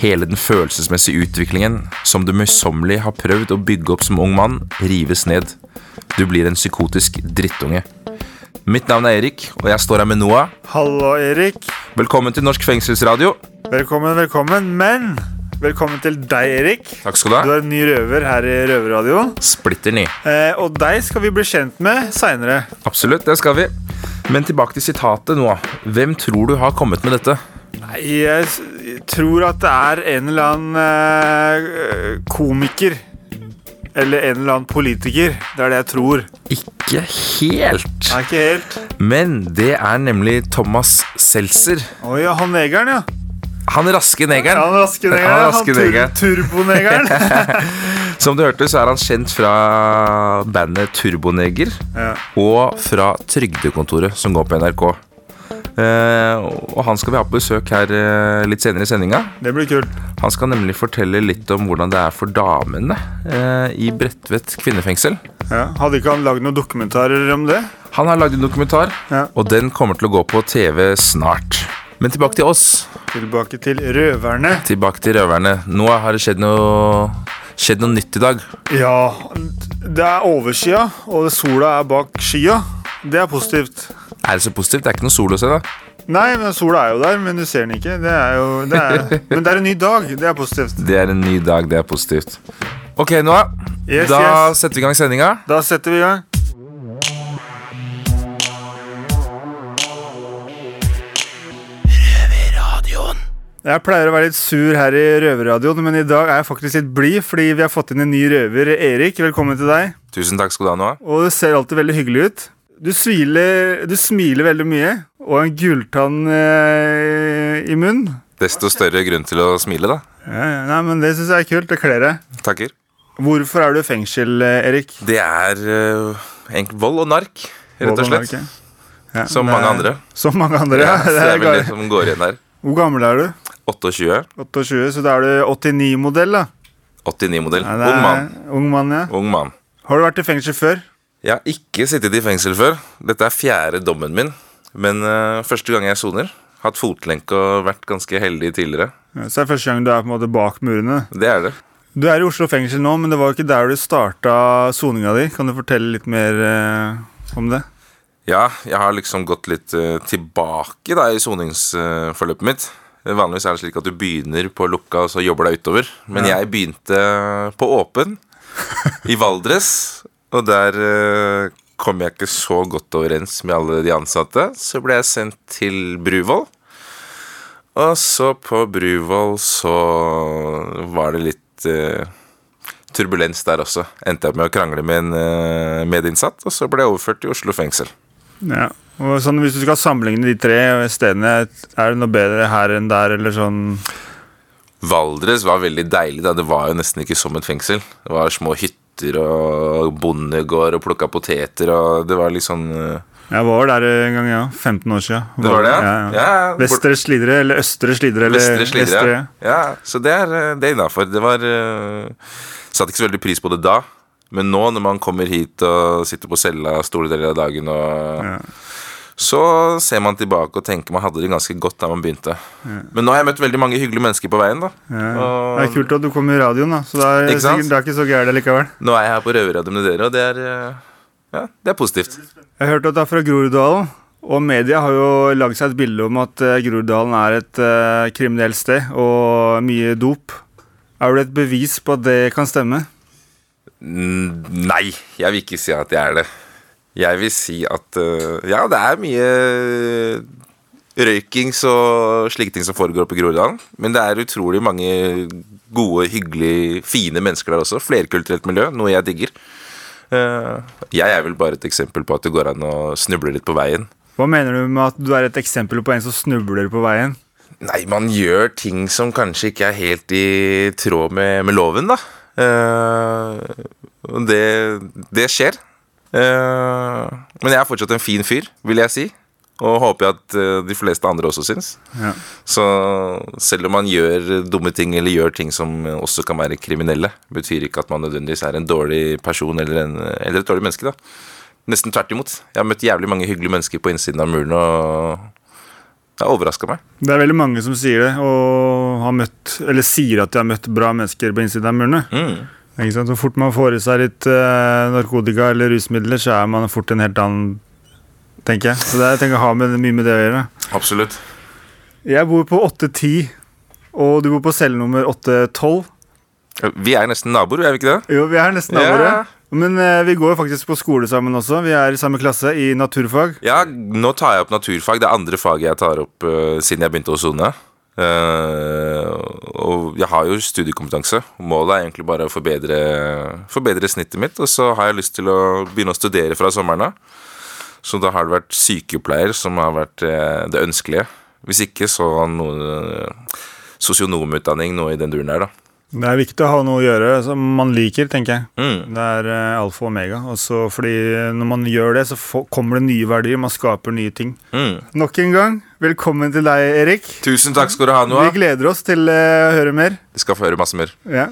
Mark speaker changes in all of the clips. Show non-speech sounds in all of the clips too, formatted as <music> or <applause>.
Speaker 1: Hele den følelsesmessige utviklingen som du møysommelig har prøvd å bygge opp som ung mann, rives ned. Du blir en psykotisk drittunge. Mitt navn er Erik, og jeg står her med Noah.
Speaker 2: Hallo, Erik.
Speaker 1: Velkommen til Norsk fengselsradio.
Speaker 2: Velkommen, velkommen. Men velkommen til deg, Erik.
Speaker 1: Takk skal du ha Du
Speaker 2: er en ny røver her i Røverradio.
Speaker 1: Splitter ny.
Speaker 2: Eh, og deg skal vi bli kjent med seinere.
Speaker 1: Absolutt, det skal vi. Men tilbake til sitatet, Noah. Hvem tror du har kommet med dette?
Speaker 2: Nei, Jeg tror at det er en eller annen eh, komiker. Eller en eller annen politiker. Det er det jeg tror.
Speaker 1: Ikke helt.
Speaker 2: Er ikke helt
Speaker 1: Men det er nemlig Thomas Seltzer.
Speaker 2: Å ja, han negeren, ja.
Speaker 1: Han raske negeren.
Speaker 2: Han raske negeren. Han,
Speaker 1: raske
Speaker 2: han
Speaker 1: negeren.
Speaker 2: turbonegeren. <laughs>
Speaker 1: Som du hørte, så er han kjent fra bandet Turboneger
Speaker 2: ja.
Speaker 1: og fra Trygdekontoret, som går på NRK. Eh, og han skal vi ha på besøk her eh, litt senere i sendinga.
Speaker 2: Det blir kult.
Speaker 1: Han skal nemlig fortelle litt om hvordan det er for damene eh, i Bredtvet kvinnefengsel.
Speaker 2: Ja. Hadde ikke han lagd noen dokumentarer om det?
Speaker 1: Han har lagd en dokumentar,
Speaker 2: Ja.
Speaker 1: og den kommer til å gå på TV snart. Men tilbake til oss.
Speaker 2: Tilbake til røverne.
Speaker 1: Tilbake til røverne. Nå har det skjedd noe, skjedd noe nytt i dag.
Speaker 2: Ja, det er overskya, og sola er bak skya. Det er positivt.
Speaker 1: Er det så positivt? Det er ikke noe sol å se, da.
Speaker 2: Nei, men sola er jo der, men du ser den ikke. Det er jo, det er, <laughs> men det er en ny dag. Det er positivt.
Speaker 1: Det er en ny dag, det er positivt. Ok, Noah.
Speaker 2: Yes,
Speaker 1: da
Speaker 2: yes.
Speaker 1: setter vi i gang sendinga.
Speaker 2: Da setter vi i gang. Jeg pleier å være litt sur her i Røverradioen, men i dag er jeg faktisk litt blid fordi vi har fått inn en ny røver. Erik, velkommen til deg.
Speaker 1: Tusen takk skal du ha, Noah.
Speaker 2: Og det ser alltid veldig hyggelig ut. Du, smiler, du smiler veldig mye, og en gulltann eh, i munnen.
Speaker 1: Desto større grunn til å smile, da.
Speaker 2: Ja, ja, nei, men Det syns jeg er kult. Det kler deg.
Speaker 1: Takker.
Speaker 2: Hvorfor er du i fengsel, eh, Erik?
Speaker 1: Det er uh, vold og nark, rett og slett.
Speaker 2: Og ja.
Speaker 1: Som mange
Speaker 2: er-
Speaker 1: andre.
Speaker 2: Som mange andre, ja. Det
Speaker 1: det
Speaker 2: er
Speaker 1: vel det som går igjen der.
Speaker 2: Hvor gammel er du?
Speaker 1: 28.
Speaker 2: 28, så da er du 89-modell, da.
Speaker 1: 89-modell.
Speaker 2: Ja, det er-
Speaker 1: Ung mann.
Speaker 2: Ung mann, ja.
Speaker 1: Ung mann.
Speaker 2: Har du vært i fengsel før?
Speaker 1: Jeg har ikke sittet i fengsel før. Dette er fjerde dommen min. Men uh, første gang jeg soner. Hatt fotlenke og vært ganske heldig tidligere.
Speaker 2: Ja, Så er første gang du er på en måte bak murene.
Speaker 1: Det er det.
Speaker 2: Du er i Oslo fengsel nå, men det var jo ikke der du starta soninga di. Kan du fortelle litt mer uh, om det?
Speaker 1: Ja, jeg har liksom gått litt uh, tilbake da i soningsforløpet mitt. Vanligvis er det slik at du begynner på lukka, og så jobber deg utover. Men
Speaker 2: Ja.
Speaker 1: jeg begynte på åpen, i Valdres. Og der uh, kom jeg ikke så godt overens med alle de ansatte. Så ble jeg sendt til Bruvoll. Og så på Bruvoll så var det litt uh, turbulens der også. Endte jeg opp med å krangle med en uh, medinnsatt, og så ble jeg overført til Oslo fengsel.
Speaker 2: Ja. Og sånn, Hvis du skal sammenligne de tre stedene, er det noe bedre her enn der, eller sånn
Speaker 1: Valdres var veldig deilig. da Det var jo nesten ikke som et fengsel. Det var små hytter og bondegård og plukka poteter og det var sånn eh,
Speaker 2: Jeg var der en gang, ja. 15 år siden.
Speaker 1: Det var det,
Speaker 2: ja?
Speaker 1: ja? ja
Speaker 2: Vestre Slidre, eller Østre Slidre, eller
Speaker 1: Vestre Slidre.
Speaker 2: Vestre,
Speaker 1: Ja. ja, så det er, eh, det er innafor. Det var uh, Satte ikke så veldig pris på det da. Men nå når man kommer hit og sitter på cella store deler av dagen, og. Så ser man tilbake og tenker man hadde det ganske godt da man begynte. Men nå har jeg møtt veldig mange hyggelige mennesker på veien. da
Speaker 2: Ja.
Speaker 1: Og-
Speaker 2: Det er kult at du kom i radioen, da. Så det er,
Speaker 1: Ikke
Speaker 2: sikkert, det er ikke så gærent likevel.
Speaker 1: Nå er jeg her på Røverradioen med dere, og det er, eh, ja, det er positivt.
Speaker 2: Jeg hørte at det er fra Groruddalen. Og media har jo lagd seg et bilde om at eh, Groruddalen er et uh, kriminelt sted, og mye dop. Er det et bevis på at det kan stemme?
Speaker 1: Mm, Nei, jeg vil ikke si at det er det. Jeg vil si at øh, ja, det er mye røykings og slike ting som foregår oppe i Groruddalen. Men det er utrolig mange gode, hyggelige, fine mennesker der også. Flerkulturelt miljø, noe jeg digger. Eh, jeg er vel bare et eksempel på at det går an å snuble litt på veien.
Speaker 2: Hva mener du med at du er et eksempel på en som snubler på veien?
Speaker 1: Nei, man gjør ting som kanskje ikke er helt i tråd med, med loven, da. Eh, det, det skjer. Eh, men jeg er fortsatt en fin fyr, vil jeg si. Og håper jeg at eh, de fleste andre også syns.
Speaker 2: Ja.
Speaker 1: Så selv om man gjør dumme ting eller gjør ting som også kan være kriminelle, betyr ikke at man nødvendigvis er en dårlig person eller, en, eller et dårlig menneske. da Nesten tvert imot. Jeg har møtt jævlig mange hyggelige mennesker på innsiden av muren, og det har overraska meg.
Speaker 2: Det er veldig mange som sier det, og har møtt, eller sier at de har møtt bra mennesker på innsiden av murene.
Speaker 1: Mm.
Speaker 2: Så fort man får i seg litt uh, narkotika eller rusmidler, så er man fort en helt annen, tenker jeg. Så det er, jeg tenker, har med, mye med det å gjøre.
Speaker 1: Absolutt.
Speaker 2: Jeg bor på 810, og du bor på celle nummer 812.
Speaker 1: Vi er nesten naboer, er vi ikke det?
Speaker 2: Jo, vi er nesten naboer.
Speaker 1: Ja.
Speaker 2: Men eh, vi går faktisk på skole sammen også. Vi er i samme klasse i naturfag.
Speaker 1: Ja, nå tar jeg opp naturfag. Det er andre faget jeg tar opp uh, siden jeg begynte å sone. Eh, og jeg har jo studiekompetanse. Målet er egentlig bare å forbedre, forbedre snittet mitt. Og så har jeg lyst til å begynne å studere fra sommeren av. Så da har det vært sykepleier som har vært eh, det ønskelige. Hvis ikke, så noe eh, sosionomutdanning, noe i den duren der, da.
Speaker 2: Det er viktig å ha noe å gjøre som man liker, tenker jeg.
Speaker 1: Mm.
Speaker 2: Det er alfa og omega. Også fordi når man gjør det, så kommer det nye verdier. Man skaper nye ting.
Speaker 1: Mm.
Speaker 2: Nok en gang, velkommen til deg, Erik.
Speaker 1: Tusen takk skal du ha,
Speaker 2: Vi gleder oss til eh, å høre mer.
Speaker 1: Vi skal få høre masse mer.
Speaker 2: Ja.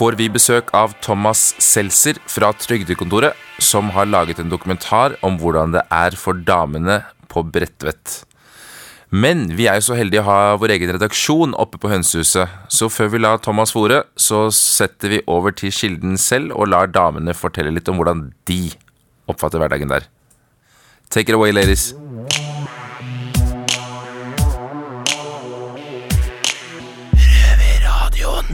Speaker 1: Får vi besøk av Thomas Seltzer fra Trygdekontoret, som har laget en dokumentar om hvordan det er for damene på Bredtvet. Men vi er jo så heldige å ha vår egen redaksjon oppe på Hønsehuset, så før vi lar Thomas få ordet, så setter vi over til kilden selv og lar damene fortelle litt om hvordan de oppfatter hverdagen der. Take it away, ladies.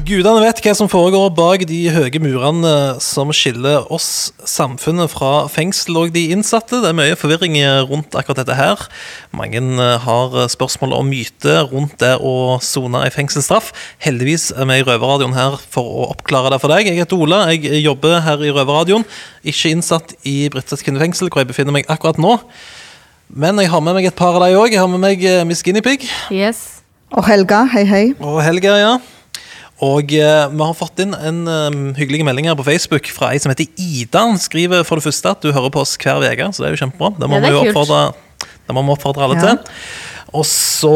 Speaker 3: Gudene vet hva som foregår bak de høye murene som skiller oss, samfunnet, fra fengsel og de innsatte. Det er mye forvirring rundt akkurat dette her. Mange eh, har spørsmål om myter rundt det å sone en fengselsstraff. Heldigvis er vi i Røverradioen her for å oppklare det for deg. Jeg heter Ola, jeg jobber her i Røverradioen. Ikke innsatt i Bredtvet kvinnefengsel, hvor jeg befinner meg akkurat nå. Men jeg har med meg et par av dem òg. Jeg har med meg eh, Miss Guinea Pig.
Speaker 4: Yes. Og Helga, hei hei.
Speaker 3: Og Helga, ja. Og eh, vi har fått inn en eh, hyggelig melding her på Facebook fra ei som heter Ida. Han skriver for det første at du hører på oss hver uke, så det er jo kjempebra. Det må
Speaker 4: Ja, det
Speaker 3: vi oppfordre, det må vi oppfordre alle
Speaker 4: Ja.
Speaker 3: til. Og så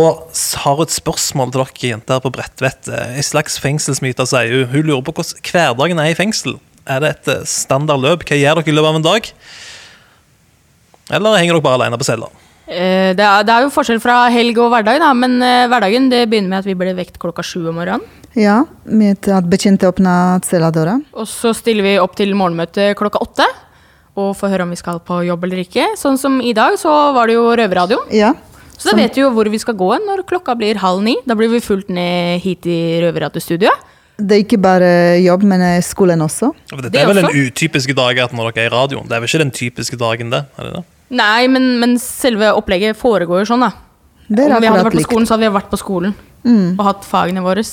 Speaker 3: har hun et spørsmål til dere jenter på Bredtvet. Eh, En slags fengselsmyte, sier hun. Hun lurer på hvordan hverdagen er i fengsel. Er det et eh, standard løp? Hva gjør dere i løpet av en dag? Eller henger dere bare alene på cella?
Speaker 4: Eh, det, er, det er jo forskjell fra helg og hverdag, da, men eh, hverdagen det begynner med at vi blir vekt klokka sju om morgenen.
Speaker 5: Ja, med at bekjente åpna celladøra.
Speaker 4: Og så stiller vi opp til morgenmøte klokka åtte. Og får høre om vi skal på jobb eller ikke. Sånn som i dag, så var det jo Røverradioen.
Speaker 5: Ja.
Speaker 4: Så da vet vi jo hvor vi skal gå når klokka blir halv ni. Da blir vi fulgt ned hit i røverradiostudioet.
Speaker 5: Det er ikke bare jobb, men eh, skolen også.
Speaker 3: Dette
Speaker 4: Det
Speaker 3: er vel
Speaker 4: også.
Speaker 3: en utypisk dag at når dere er i radioen. Det er vel ikke den typiske dagen, det? er det det?
Speaker 4: Nei, men, men selve opplegget foregår jo sånn, da.
Speaker 5: Det er
Speaker 4: Om vi hadde vært på
Speaker 5: likt.
Speaker 4: skolen, så hadde vi vært på skolen og hatt fagene våre.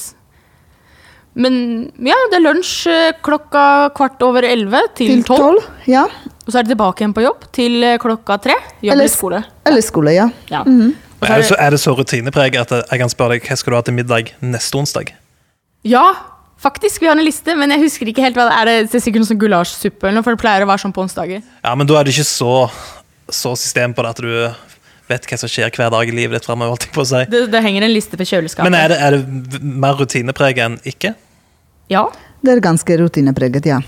Speaker 4: Men ja, det er lunsj eh, klokka kvart over elleve til
Speaker 5: Til
Speaker 4: tolv.
Speaker 5: Ja.
Speaker 4: Og så er det tilbake igjen på jobb til eh, klokka tre. Jobb
Speaker 5: Eller
Speaker 4: skole.
Speaker 5: Eller skole, ja.
Speaker 4: Ja. Mm -hmm.
Speaker 3: Er det, så, er det så rutinepreget at jeg kan spørre deg hva skal du ha til middag neste onsdag?
Speaker 4: ja, faktisk. Vi har en liste, men jeg husker ikke helt hva det er. Det er sikkert noe sånn gulasjsuppe, eller noe, for det pleier å være sånn på onsdager.
Speaker 3: Ja, men da er det ikke så, så system på det at du vet hva som skjer hver dag i livet ditt seg. si.
Speaker 4: Det, det henger en liste på kjøleskapet.
Speaker 3: Men er det, er det mer rutinepreget enn ikke?
Speaker 4: Ja.
Speaker 5: Det er ganske rutinepreget, ja.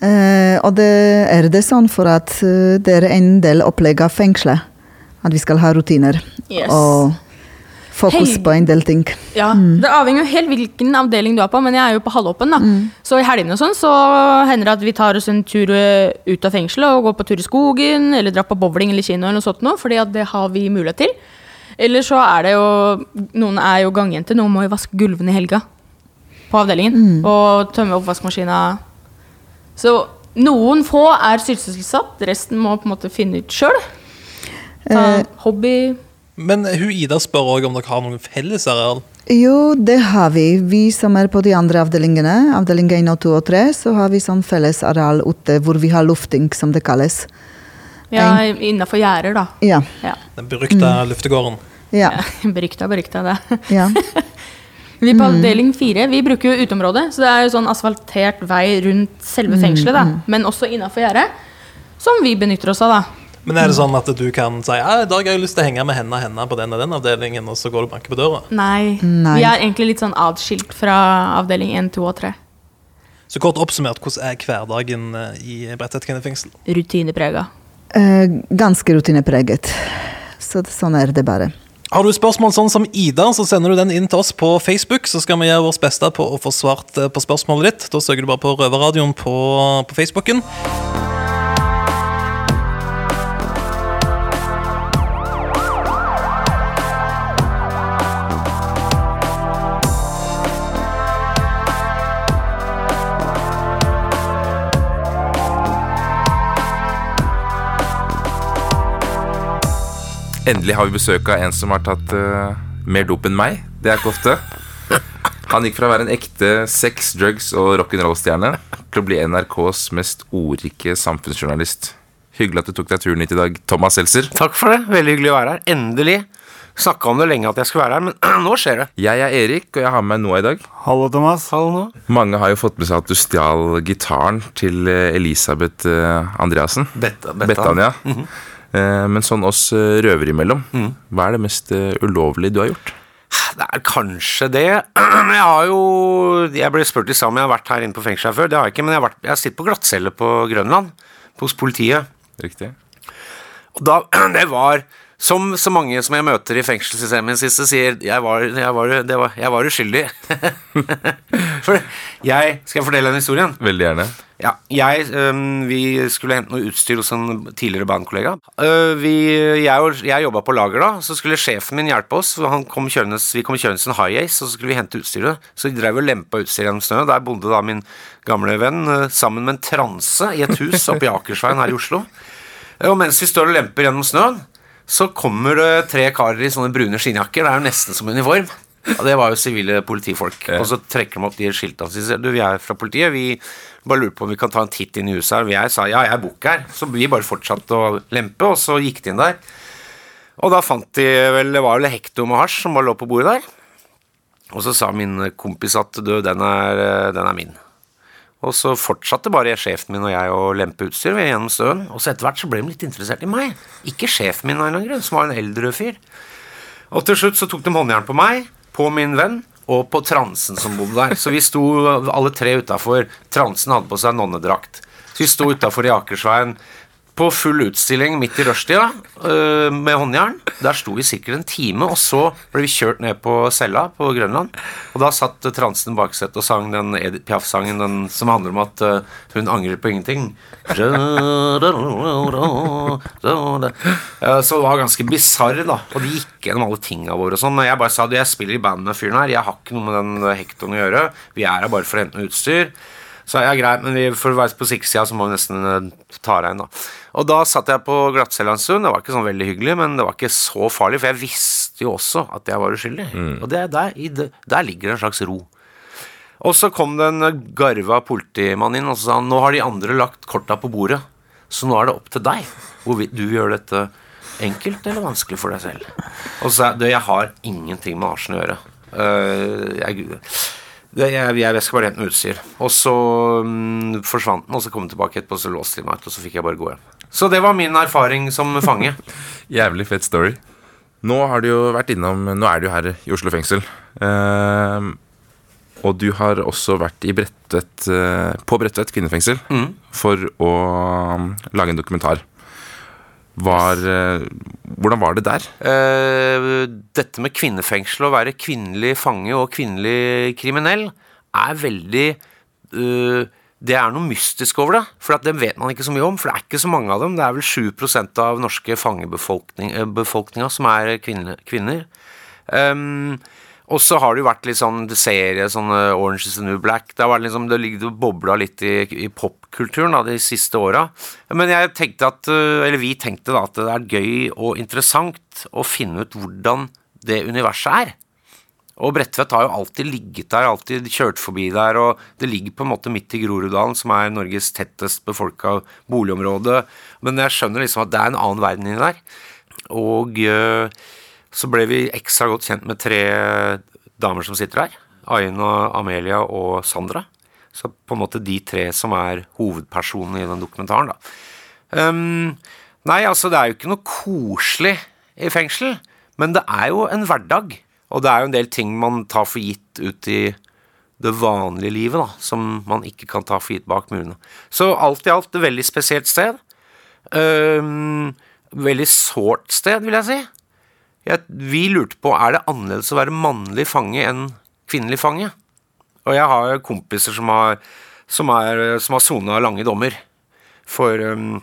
Speaker 5: Eh, og det er det sånn for at eh, det er en del opplegg av fengselet. At vi skal ha rutiner.
Speaker 4: Yes.
Speaker 5: Og fokus på en del ting.
Speaker 4: Ja, Det avhenger jo helt hvilken avdeling du er på, men jeg er jo på halvåpen. da. Så i helgene og sånn, så hender det at vi tar oss en tur eh, ut av fengselet og går på tur i skogen, eller drar på bowling eller kino, eller noe sånt noe, fordi at det har vi mulighet til. Eller så er det jo Noen er jo gangjenter. Noen må jo vaske gulvene i helga på avdelingen. Og tømme oppvaskmaskina. Så noen få er sysselsatt, resten må på en måte finne ut sjøl. Hobby
Speaker 3: Men hun Ida spør òg om dere har noen fellesareal.
Speaker 5: Jo, det har vi. Vi som er på de andre avdelingene, avdeling 1 og 2 og 3, så har vi sånn fellesareal ute hvor vi har lufting, som det kalles.
Speaker 4: ja, innafor gjerder, da.
Speaker 5: Ja.
Speaker 4: Ja.
Speaker 3: Den berykta luftegården.
Speaker 5: Ja. <laughs>
Speaker 4: Berykta, berykta, det.
Speaker 5: ja. <laughs>
Speaker 4: Vi på avdeling 4 vi bruker jo uteområdet, så det er jo sånn asfaltert vei rundt selve fengselet, da. men også innafor gjerdet. Som vi benytter oss av, da.
Speaker 3: Men er det sånn at du kan si ja, i dag har jeg lyst til å henge med henne og henne på den og den avdelingen, og så går du og banker på døra?
Speaker 4: Nei.
Speaker 5: Nei.
Speaker 4: Vi er egentlig litt sånn atskilt fra avdeling 1, 2 og 3.
Speaker 3: Så kort oppsummert, hvordan er hverdagen eh, i Bredtvet kvinnefengsel?
Speaker 4: Rutineprega.
Speaker 5: Eh, ganske rutinepreget. Så sånn er det bare.
Speaker 3: Har du spørsmål sånn som Ida, så sender du den inn til oss på Facebook. Så skal vi gjøre vårt beste på å få svart eh, på spørsmålet ditt. Da søker du bare på Røverradioen på, på Facebooken.
Speaker 1: Endelig har vi besøk av en som har tatt uh, mer dop enn meg. Det er ikke ofte. Han gikk fra å være en ekte sex, drugs og rock'n'roll-stjerne til å bli NRKs mest ordrike samfunnsjournalist. Hyggelig at du tok deg turen hit i dag, Thomas Seltzer.
Speaker 6: Takk for det. Veldig hyggelig å være her. Endelig. Snakka om det lenge at jeg skulle være her, men <clears throat> nå skjer det.
Speaker 1: Jeg er Erik, og jeg har med meg Noah i dag.
Speaker 2: Hallo, Thomas.
Speaker 6: Hallo Noah.
Speaker 1: Mange har jo fått med seg at du stjal gitaren til eh, Elisabeth eh, Andreassen.
Speaker 6: Betta- Betta,
Speaker 1: Bettan, ja. Eh, Men sånn oss eh, røvere imellom, hva er det mest eh, ulovlige du har gjort?
Speaker 6: Det er kanskje det. <clears throat> Jeg har jo Jeg ble spurt i stad om jeg har vært her inne på fengselet før. Det har jeg ikke, men jeg har, vært, jeg har sittet på glattcelle på Grønland. Hos politiet.
Speaker 1: Riktig?
Speaker 6: Og da, <clears throat> det var som så mange som jeg møter i fengselssystemet i det siste, sier jeg var, jeg var, det var, jeg var uskyldig. <laughs> For jeg Skal jeg fortelle den historien?
Speaker 1: Veldig gjerne.
Speaker 6: Ja, jeg, um, Vi skulle hente noe utstyr hos en tidligere bandkollega. Uh, vi, jeg jeg jobba på lager da, så skulle sjefen min hjelpe oss. Han kom kjørende, vi kom kjørende en high ace, og så skulle vi hente utstyret. Så vi drev og lempa utstyret gjennom snøen. Der bodde da min gamle venn uh, sammen med en transe i et hus oppe i Akersveien her i Oslo. Og mens vi står og lemper gjennom snøen, så kommer det tre karer i sånne brune skinnjakker. Det er jo nesten som uniform. Og det var jo sivile politifolk. Og så trekker de opp de skiltene og sier du, vi er fra politiet. Vi bare lurer på om vi kan ta en titt inn i huset her. Og jeg sa ja, jeg bor ikke her. Så vi bare fortsatte å lempe, og så gikk de inn der. Og da fant de vel Det var vel hekto med hasj som bare lå på bordet der. Og så sa min kompis at du, den er, den er min. Og så fortsatte bare sjefen min og jeg å lempe utstyr ved gjennom støen. Og så etter hvert så ble de litt interessert i meg. Ikke sjefen min, av en eller annen grunn, som var en eldre fyr. Og til slutt så tok de håndjern på meg, på min venn og på transen som bodde der. Så vi sto alle tre utafor. Transen hadde på seg nonnedrakt. Så vi sto utafor i Akersveien på full utstilling midt i rushtida uh, med håndjern. Der sto vi sikkert en time, og så ble vi kjørt ned på cella på Grønland. Og da satt transen transen baksetet og sang den Edith Piaf-sangen som handler om at uh, hun angrer på ingenting. Så det var ganske bisarr, da. Og de gikk gjennom alle tinga våre og sånn. Og jeg bare sa at jeg spiller i band med fyren her, jeg har ikke noe med den hektoren å gjøre. Vi er her bare for å hente noe utstyr. Så ja, greit, men vi, for å være på sikkerhetssida så må vi nesten eh, ta deg inn, da. Og da satt jeg på glattcella en stund. Det var ikke sånn veldig hyggelig, men det var ikke så farlig, for jeg visste jo også at jeg var uskyldig. Og det, der, i der ligger det en slags ro. Og så kom det en garva politimann inn og så sa han, nå har de andre lagt korta på bordet, så nå er det opp til deg hvorvidt du gjør dette enkelt eller vanskelig for deg selv. Og så sa jeg, jeg har ingenting med Arsen å gjøre. Uh, jeg, jeg, jeg skal bare hente noe utstyr. Og så um, forsvant den, og så kom den tilbake etterpå, så låste de meg ut, og så fikk jeg bare gå hjem. Så det var min erfaring som fange. <laughs>
Speaker 1: Jævlig fett story. Nå har du jo vært innom Nå er du jo her i Oslo fengsel. Uh, og du har også vært i Bredtvet, uh, på Bredtvet kvinnefengsel for å um, lage en dokumentar. Var, eh, hvordan var det der?
Speaker 6: Eh, dette med kvinnefengsel, å være kvinnelig fange og kvinnelig kriminell, er veldig eh, det er noe mystisk over det. For det vet man ikke så mye om, for det er ikke så mange av dem. Det er vel 7% av norske fangebefolkninga som er kvinner. Um, og så har det jo vært litt sånn serie, sånn Orange is the New Black. Det har vært liksom, det ligget og bobla litt i, i popkulturen de siste åra. Men jeg tenkte at, eh, eller vi tenkte da at det er gøy og interessant å finne ut hvordan det universet er. Og Bredtvet har jo alltid ligget der, alltid kjørt forbi der, og det ligger på en måte midt i Groruddalen, som er Norges tettest befolka boligområde. Men jeg skjønner liksom at det er en annen verden inni der. Og øh, så ble vi ekstra godt kjent med tre damer som sitter her. Aina, Amelia og Sandra. Så på en måte de tre som er hovedpersonene i den dokumentaren, da. Um, nei, altså det er jo ikke noe koselig i fengsel, men det er jo en hverdag. Og det er jo en del ting man tar for gitt ut i det vanlige livet, da, som man ikke kan ta for gitt bak murene. Så alt i alt et veldig spesielt sted. Um, veldig sårt sted, vil jeg si. Jeg, vi lurte på er det annerledes å være mannlig fange enn kvinnelig fange. Og jeg har kompiser som har som, er, som har sona lange dommer for um,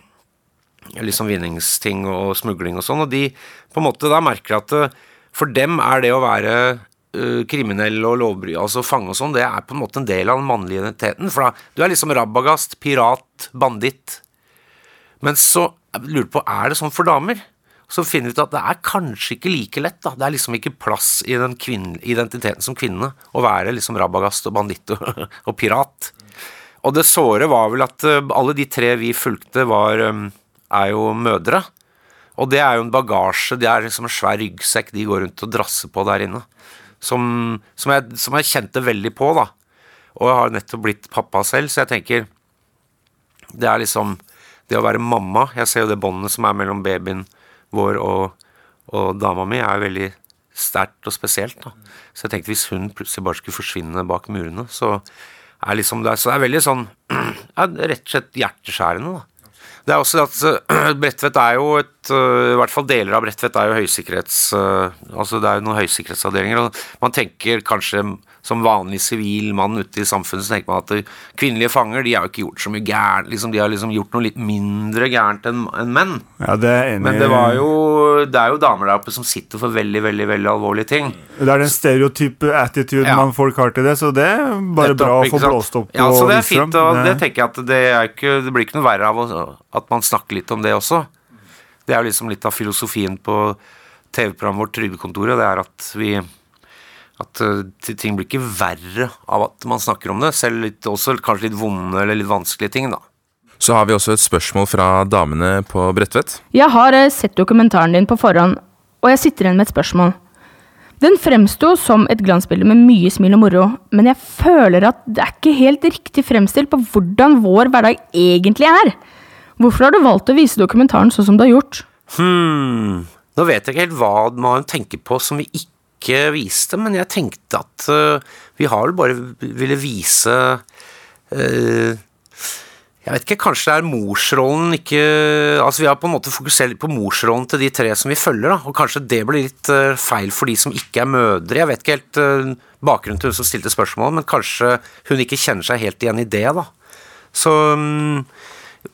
Speaker 6: liksom vinningsting og smugling og sånn, og de på en måte da merker at uh, for dem er det å være uh, kriminell og lovbry, altså fange og sånn, det er på en måte en del av den mannlige identiteten. For da, du er liksom rabagast, pirat, banditt. Men så lurer på, er det sånn for damer? Så finner vi ut at det er kanskje ikke like lett. da. Det er liksom ikke plass i den identiteten som kvinne å være liksom rabagast og banditt og, <laughs> og, pirat. Og det såre var vel at uh, alle de tre vi fulgte, var, um, er jo mødre. Og det er jo en bagasje, det er liksom en svær ryggsekk de går rundt og drasser på der inne. Som, som, jeg, som jeg kjente veldig på, da. Og jeg har nettopp blitt pappa selv, så jeg tenker Det er liksom det å være mamma Jeg ser jo det båndet som er mellom babyen vår og, og dama mi er veldig sterkt og spesielt. Da. Så jeg tenkte hvis hun plutselig bare skulle forsvinne bak murene, så er liksom det, så det er veldig sånn <clears throat> ja, rett og slett hjerteskjærende. da. Det er også at <clears throat> Bredtvet er jo et uh, I hvert fall deler av Bredtvet er jo høysikkerhets... Uh, altså det er jo noen høysikkerhetsavdelinger. og Man tenker kanskje som vanlig sivil mann ute i samfunnet så tenker man at kvinnelige fanger de har jo ikke gjort så mye gærent. Liksom, de har liksom gjort noe litt mindre gærent enn en menn.
Speaker 2: Ja, det er enig.
Speaker 6: Men det, var jo, det er jo damer der oppe som sitter for veldig veldig, veldig alvorlige ting.
Speaker 2: Det er den stereotype attitude ja. man folk har til det, så det er bare
Speaker 6: Nettopp,
Speaker 2: bra å få blåst opp.
Speaker 6: Ja, så det er fint, og det tenker jeg at det, ikke, det blir ikke noe verre av at man snakker litt om det også. Det er jo liksom litt av filosofien på TV-programmet vårt Trygdekontoret. Det er at vi at uh, ting blir ikke verre av at man snakker om det, selv litt, også kanskje litt vonde eller litt vanskelige ting, da.
Speaker 1: Så har vi også et spørsmål fra damene på Bredtvet.
Speaker 4: Jeg har uh, sett dokumentaren din på forhånd, og jeg sitter igjen med et spørsmål. Den fremsto som et glansbilde med mye smil og moro, men jeg føler at det er ikke helt riktig fremstilt på hvordan vår hverdag egentlig er. Hvorfor har du valgt å vise dokumentaren sånn som du har gjort?
Speaker 6: Hm, nå vet jeg ikke helt hva man tenker på som vi ikke viste, men jeg tenkte at uh, vi har vel bare ville vise uh, jeg vet ikke, Kanskje det er morsrollen ikke Altså Vi har på en måte fokusert litt på morsrollen til de tre som vi følger. da, og Kanskje det blir litt uh, feil for de som ikke er mødre. Jeg vet ikke helt bakgrunnen til hun som stilte spørsmål, men kanskje hun ikke kjenner seg helt igjen i det. da. Så um,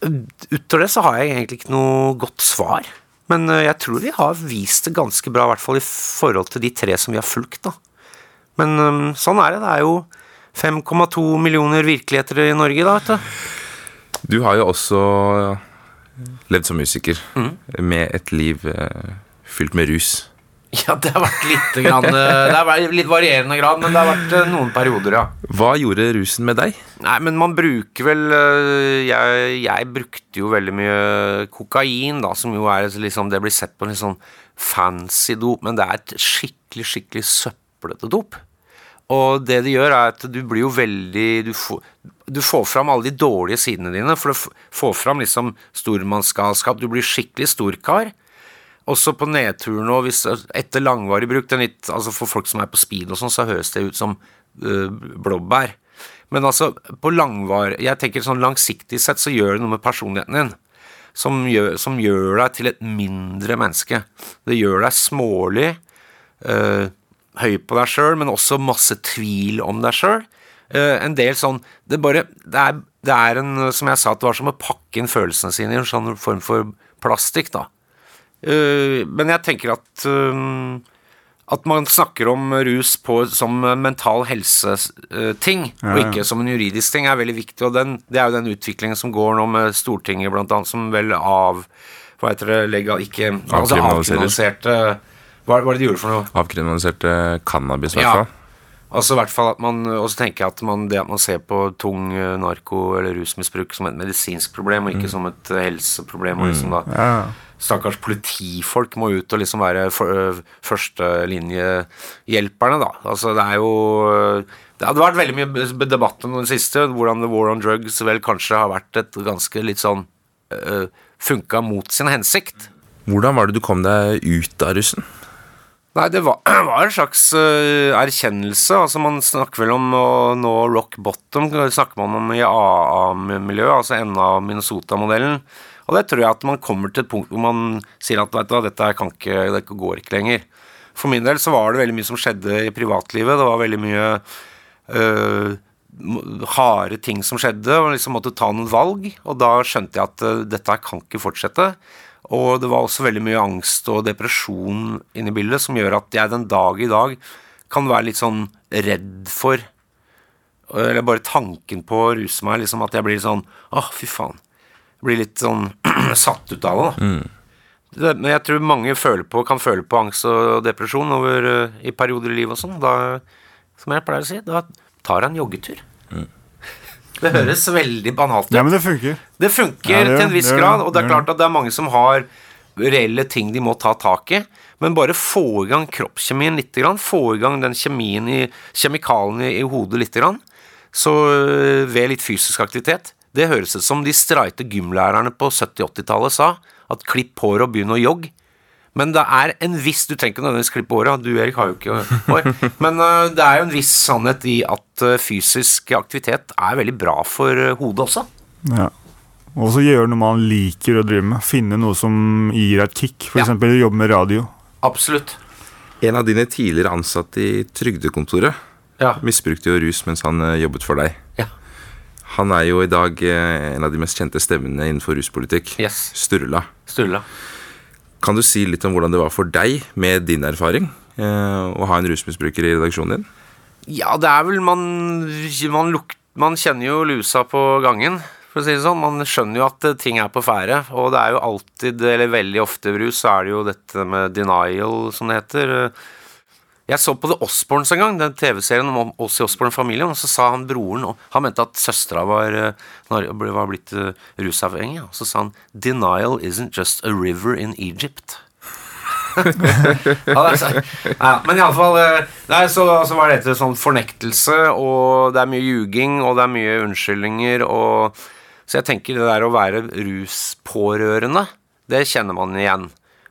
Speaker 6: Utover det så har jeg egentlig ikke noe godt svar. Men eh, jeg tror vi har vist det ganske bra, i hvert fall i forhold til de tre som vi har fulgt. da. Men um, sånn er det. Det er jo 5,2 millioner virkeligheter i Norge, da, vet du.
Speaker 1: Du har jo også levd som musiker,
Speaker 6: Mm.
Speaker 1: med et liv eh, fylt med rus. <laughs>
Speaker 6: Ja, det har vært litt grann, eh, Det har vært litt varierende grad, men det har vært eh, noen perioder, ja.
Speaker 1: Hva gjorde rusen med deg?
Speaker 6: Nei, men man bruker vel øh, jeg, jeg brukte jo veldig mye kokain, da, som jo er liksom Det blir sett på en litt sånn fancy dop, men det er et skikkelig, skikkelig søplete dop. Og det det gjør, er at du blir jo veldig Du får, du får fram alle de dårlige sidene dine, for du får fram liksom stormannsgalskap. Du blir skikkelig storkar. Også på nedturen og hvis, etter langvarig bruk litt, altså For folk som er på speed og sånn, så høres det ut som øh, blåbær. Men altså, på langvar Jeg tenker sånn langsiktig sett så gjør det noe med personligheten din. Som gjør, som gjør deg til et mindre menneske. Det gjør deg smålig, øh, høy på deg sjøl, men også masse tvil om deg sjøl. Uh, en del sånn Det bare det er, det er en Som jeg sa, det var som å pakke inn følelsene sine i en sånn form for plastikk, da. Eh, men jeg tenker at eh, at man snakker om rus på, som mental helse-ting,
Speaker 2: Ja,
Speaker 6: og ikke som en juridisk ting, er veldig viktig. Og den, det er jo den utviklingen som går nå med Stortinget, blant annet, som vel av Hva heter det legal, Ikke altså avkriminaliserte Hva hva er det de gjorde for noe?
Speaker 1: Avkriminaliserte cannabis, i hvert
Speaker 6: Ja. Altså i hvert fall at man Og så tenker at man, det at man ser på tung eh, narko- eller rusmisbruk som et medisinsk problem, og ikke som et eh, helseproblem. Og liksom da
Speaker 2: Ja.
Speaker 6: Stakkars politifolk må ut og liksom være førstelinjehjelperne, da. Altså det er jo Det hadde vært veldig mye debatt om den siste, hvordan the war on drugs vel kanskje har vært et ganske litt sånn øh, Funka mot sin hensikt.
Speaker 1: Hvordan var det du kom deg ut av russen?
Speaker 6: Nei, det var, <clears throat> var en slags øh, erkjennelse. Altså Man snakker vel om å nå rock bottom, snakker man om i AA-miljøet, altså enden av Minnesota-modellen. Og det tror jeg at man kommer til et punkt hvor man sier at vet du, dette kan ikke, det går ikke lenger. For min del så var det veldig mye som skjedde i privatlivet. Det var veldig mye øh, harde ting som skjedde, og liksom måtte ta noen valg. Og da skjønte jeg at øh, dette kan ikke fortsette. Og det var også veldig mye angst og depresjon inne i bildet som gjør at jeg den dag i dag kan være litt sånn redd for Eller bare tanken på å ruse meg, liksom at jeg blir sånn Å, fy faen. Blir litt sånn <clears throat> satt ut av det. Det, men jeg tror mange føler på, kan føle på angst og depresjon over, eh, i perioder i livet og sånn. Da, som jeg pleier å si, da tar jeg en joggetur. <laughs> Det høres veldig banalt ut.
Speaker 2: ja, men det funker.
Speaker 6: Det funker
Speaker 2: Ja, det gjør
Speaker 6: til en viss
Speaker 2: det gjør
Speaker 6: grad, og det er klart at det er mange som har reelle ting de må ta tak i, men bare få i gang kroppskjemien litt, grann, få i gang den kjemien i kjemikalene i, hodet litt, grann, så øh, ved litt fysisk aktivitet. Det høres ut som de streite gymlærerne på 70-80-tallet sa, at klipp håret og begynn å jogge. Men det er en viss Du trenger ikke nødvendigvis klippe håret, du Erik har jo ikke hår. Men øh, det er jo en viss sannhet i at øh, fysisk aktivitet er veldig bra for øh, hodet også.
Speaker 2: Ja. Og så gjøre noe man liker å drive med. Finne noe som gir deg et kick. For
Speaker 6: Ja.
Speaker 2: eksempel jobbe med radio.
Speaker 6: Absolutt.
Speaker 1: En av dine tidligere ansatte i Trygdekontoret
Speaker 6: Ja.
Speaker 1: misbrukte jo rus mens han eh, jobbet for deg.
Speaker 6: Ja.
Speaker 1: Han er jo i dag eh, en av de mest kjente stemmene innenfor ruspolitikk.
Speaker 6: Yes.
Speaker 1: Sturla.
Speaker 6: Sturla.
Speaker 1: Kan du si litt om hvordan det var for deg, med din erfaring, eh, å ha en rusmisbruker i redaksjonen din?
Speaker 6: Ja, det er vel man man, luk, man kjenner jo lusa på gangen, for å si det sånn. Man skjønner jo at eh, ting er på ferde. Og det er jo alltid, eller veldig ofte i rus, så er det jo dette med denial, som det heter. Jeg så på The Osborns en gang, den TV-serien om oss i Osborn-familien, og så sa han broren Han mente at søstera var, eh, var blitt eh, rusavhengig, og så sa han 'Denial isn't just a river in Egypt'. <laughs> ja, er ja, men iallfall Nei, så, så var dette sånn fornektelse, og det er mye ljuging, og det er mye unnskyldninger, og Så jeg tenker det der å være ruspårørende, det kjenner man igjen.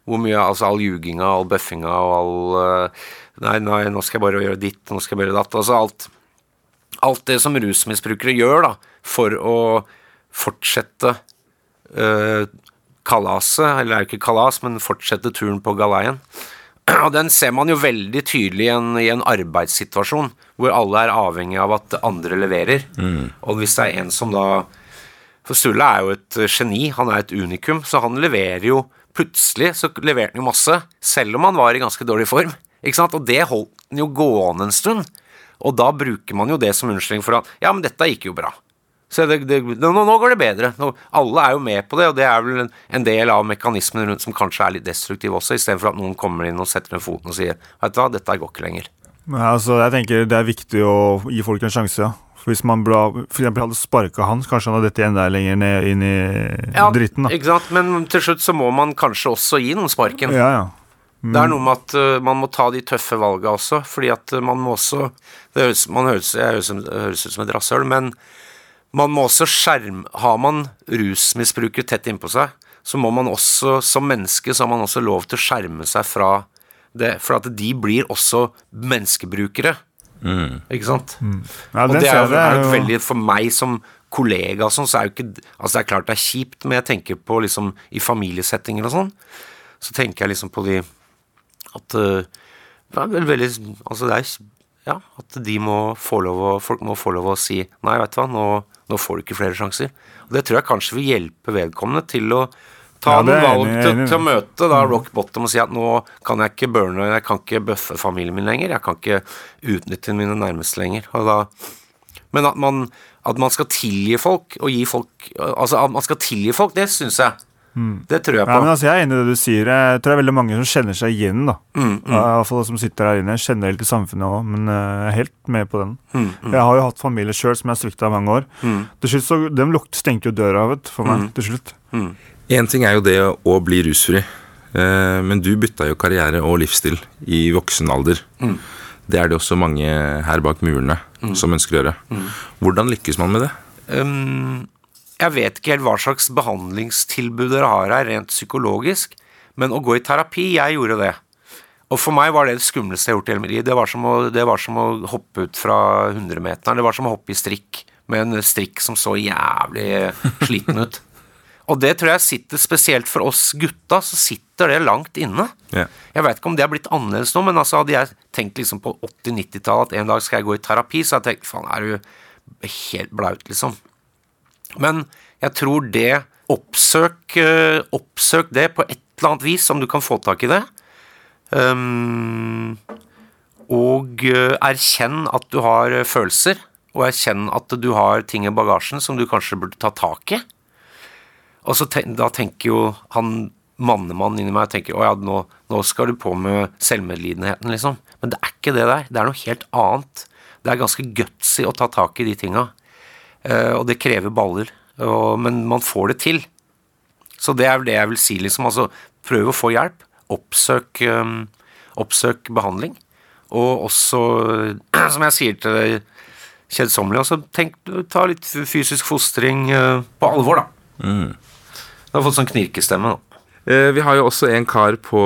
Speaker 6: Hvor mye, altså all ljuginga, all bøffinga og all eh, Nei, nei, nå skal jeg bare gjøre ditt, nå skal jeg bare datt. Altså alt Alt det som rusmisbrukere gjør, da, for å fortsette øh, kalaset, eller det er jo ikke kalas, men fortsette turen på galeien. Og den ser man jo veldig tydelig i en, i en arbeidssituasjon, hvor alle er avhengig av at andre leverer. Og hvis det er en som da For Sturle er jo et geni, han er et unikum, så han leverer jo Plutselig så leverte han jo masse, selv om han var i ganske dårlig form. Ikke sant? Og det holdt den jo gående en stund. Og da bruker man jo det som unnskyldning for at Ja, men dette gikk jo bra. Så det, det, nå, nå går det bedre. Nå, alle er jo med på det, og det er vel en, en del av mekanismen rundt som kanskje er litt destruktiv også, istedenfor at noen kommer inn og setter ned foten og sier Vet du hva, dette går ikke lenger.
Speaker 2: Men altså, jeg tenker Det er viktig å gi folk en sjanse. Ja. For Hvis man ble, for eksempel hadde sparka han, kanskje han hadde dette enda lenger ned inn i dritten. da.
Speaker 6: Ikke sant? Men til slutt så må man kanskje også gi noen sparken.
Speaker 2: Ja, ja.
Speaker 6: Det er noe med at uh, man må ta de tøffe valga også, fordi at uh, man må også Det høres, man høres, jeg høres, høres ut som et rasshøl, men man må også skjerme Har man rusmisbruket tett innpå seg, så må man også, som menneske, så har man også lov til å skjerme seg fra det, for at de blir også menneskebrukere. Ikke sant?
Speaker 2: ja
Speaker 6: Og det er, jo- er jo
Speaker 2: jo-
Speaker 6: veldig For meg som kollega og sånn, så er jo ikke Altså, det er klart det er kjipt, men jeg tenker på liksom I familiesettinger og sånn, så tenker jeg liksom på de At øh, det er veldig Altså, det er ja, at de må få lov å, folk må få lov å si nei, vet du hva, nå, nå får du ikke flere sjanser. Og det tror jeg kanskje vil hjelpe vedkommende til å ta
Speaker 2: Ja,
Speaker 6: noen valg
Speaker 2: Mm.
Speaker 6: til, til å møte da rock bottom og si at nå kan jeg ikke burne, jeg kan ikke bøffe familien min lenger, jeg kan ikke utnytte mine nærmeste lenger. Da, men at man, at man skal tilgi folk, og gi folk Altså at man skal tilgi folk, det syns jeg. Det tror jeg
Speaker 2: Ja,
Speaker 6: på.
Speaker 2: men altså, Jeg er enig i det du sier. Jeg tror det er veldig mange som kjenner seg igjen. da
Speaker 6: Mm,
Speaker 2: mm. I hvert fall som sitter her inne. Kjenner helt i samfunnet òg, men eh, jeg er helt med på den. Jeg har jo hatt familie sjøl som jeg har svikta i mange år. Til slutt så, De lukt, stengte jo døra vet, for meg. til slutt
Speaker 1: Én ting er jo det å bli rusfri, eh, men du bytta jo karriere og livsstil i voksen alder. Det er det også mange her bak murene som ønsker å gjøre. Hvordan lykkes man med det?
Speaker 6: Um, jeg vet ikke helt hva slags behandlingstilbud dere har her, rent psykologisk, men å gå i terapi, jeg gjorde det. Og for meg var det det skumleste jeg har gjort i hele mitt liv. Det var som å, det var som å hoppe ut fra 100-meteren. Det var som å hoppe i strikk, med en strikk som så jævlig sliten ut. <laughs> Og det tror jeg sitter spesielt for oss gutta, så sitter det langt inne.
Speaker 1: Yeah.
Speaker 6: Jeg vet ikke om det har blitt annerledes nå, men altså hadde jeg tenkt liksom på 80-90-tallet at en dag skal jeg gå i terapi, så hadde jeg tenkt faen, er du helt blaut, liksom. Men jeg tror det Oppsøk, eh, oppsøk det på et eller annet vis, om du kan få tak i det. Um, og eh, erkjenn at du har eh, følelser, og erkjenn at du har ting i bagasjen som du kanskje burde ta tak i. Og så ten, da tenker jo han mannemannen inni meg tenker, å ja, nå, nå skal du på med selvmedlidenheten, liksom. Men det er ikke det der. Det er noe helt annet. Det er ganske gutsy å ta tak i de tinga. Eh, og det krever baller. Og, men man får det til. Så det er vel det jeg vil si, liksom. Altså, prøv å få hjelp. Oppsøk, eh, oppsøk behandling. Og også, <clears throat> som jeg sier til kjedsommelig, også tenk, ta litt fysisk fostring eh, på alvor, da. Du har fått sånn knirkestemme nå.
Speaker 1: Eh, Vi har jo også en kar på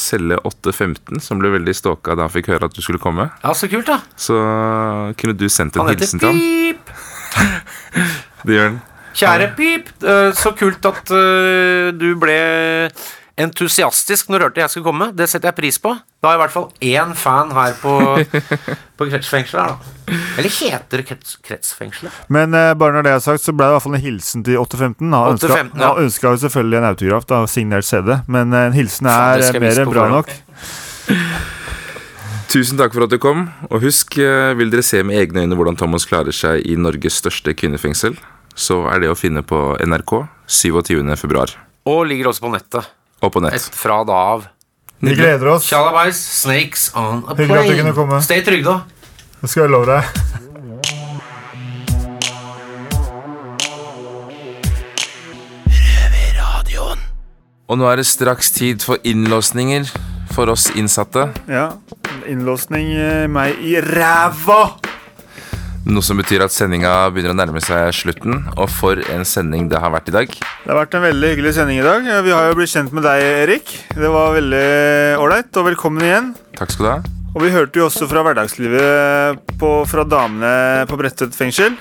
Speaker 1: celle 815 som ble veldig stalka da han fikk høre at du skulle komme.
Speaker 6: Ja, så kult, da.
Speaker 1: Så kunne du sendt en hilsen til ham.
Speaker 6: Han heter Pip.
Speaker 1: Det gjør den.
Speaker 6: Kjære Pip, eh, så kult at eh, du ble entusiastisk når du hørte jeg skulle komme. Det setter jeg pris på. Da har jeg i hvert fall én fan her på, <laughs> på kretsfengselet. da. Eller heter det krets, kretsfengselet?
Speaker 2: Men eh, bare når det er sagt, så ble det i hvert fall en hilsen til 815. Han ønska,
Speaker 6: 815, ja.
Speaker 2: ønska jo selvfølgelig en autograf, da, signert CD, men eh, en hilsen er mer enn bra nok. <laughs>
Speaker 1: Tusen takk for at du kom. Og husk, eh, vil dere se med egne øyne hvordan Thomas klarer seg i Norges største kvinnefengsel, så er det å finne på NRK 27. februar.
Speaker 6: Og ligger også på nettet.
Speaker 1: Og på nett.
Speaker 6: Et fra da av.
Speaker 2: Vi gleder oss.
Speaker 6: Tjalabais, snakes on a
Speaker 2: Hyggelig at du kunne
Speaker 6: plane.
Speaker 2: komme.
Speaker 6: Stay trygg, da.
Speaker 2: Det skal jeg love deg.
Speaker 1: Og nå er det straks tid for innlåsninger for oss innsatte.
Speaker 2: Ja. Innlåsning eh, meg i ræva!
Speaker 1: Noe som betyr at sendinga begynner å nærme seg slutten. Og for en sending det har vært i dag.
Speaker 2: Det har vært en veldig hyggelig sending i dag. Vi har jo blitt kjent med deg, Erik. Det var veldig ålreit, og velkommen igjen.
Speaker 1: Takk skal du ha.
Speaker 2: Og vi hørte jo også fra hverdagslivet på, fra damene på Bredtvet fengsel.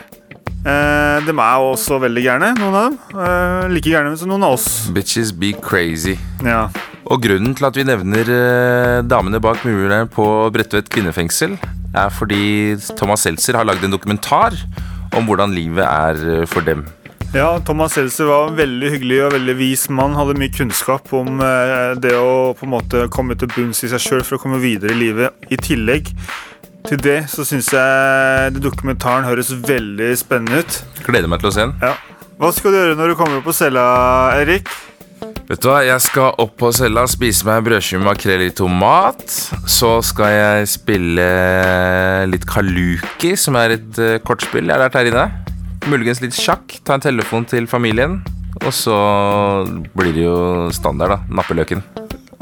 Speaker 2: Eh, dem er også veldig gærne, noen av dem. Eh, like gærne som noen av oss.
Speaker 1: Bitches be crazy.
Speaker 2: Ja.
Speaker 1: Og grunnen til at vi nevner eh, damene bak murene på Bredtvet kvinnefengsel, er fordi Thomas Seltzer har lagd en dokumentar om hvordan livet er eh, for dem.
Speaker 2: Ja, Thomas Seltzer var en veldig hyggelig og veldig vis mann. Hadde mye kunnskap om eh, det å på en måte komme til bunns i seg sjøl for å komme videre i livet. I tillegg til det så syns jeg dokumentaren høres veldig spennende ut.
Speaker 1: Gleder meg til å se den.
Speaker 2: Ja. Hva skal du gjøre når du kommer opp på cella, Erik?
Speaker 1: Vet du hva, Jeg skal opp på cella, spise meg brødskive med makrell i tomat. Så skal jeg spille litt kaluki, som er et eh, kortspill jeg har lært her inne. Muligens litt sjakk. Ta en telefon til familien. Og så blir det jo standard, da. Nappeløken.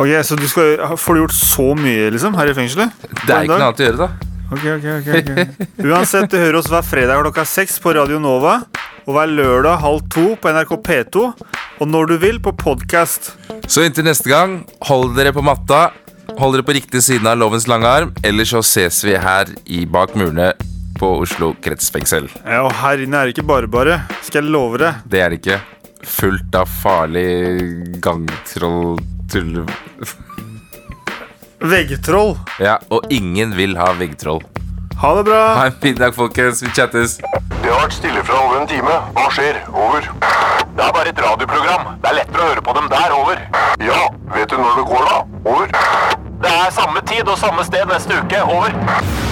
Speaker 2: Ok, Så du skal, får du gjort så mye liksom her i fengselet?
Speaker 1: Det er ikke noe annet å gjøre, da.
Speaker 2: Ok, ok, ok, ok. <laughs> Uansett, du hører oss hver fredag klokka seks på Radio Nova. Og hver lørdag halv to på NRK P2. Og når du vil på podkast.
Speaker 1: Så inntil neste gang, hold dere på matta. Hold dere på riktig siden av lovens lange arm, ellers så ses vi her i bak murene på Oslo kretsfengsel.
Speaker 2: Ja, og her inne er det ikke bare bare. Skal jeg love det.
Speaker 1: Det er det ikke. Fullt av farlig gangtroll-tull...
Speaker 2: Veggtroll.
Speaker 1: Ja, og ingen vil ha veggtroll.
Speaker 2: Ha det bra.
Speaker 1: Ha en fin dag, folkens. Vi chattes.
Speaker 7: Det har vært stille fra over en time. Hva skjer? Over. Det er bare et radioprogram. Det er lettere å høre på dem der. Over. Ja, vet du når det går, da? Over. Det er samme tid og samme sted neste uke. Over.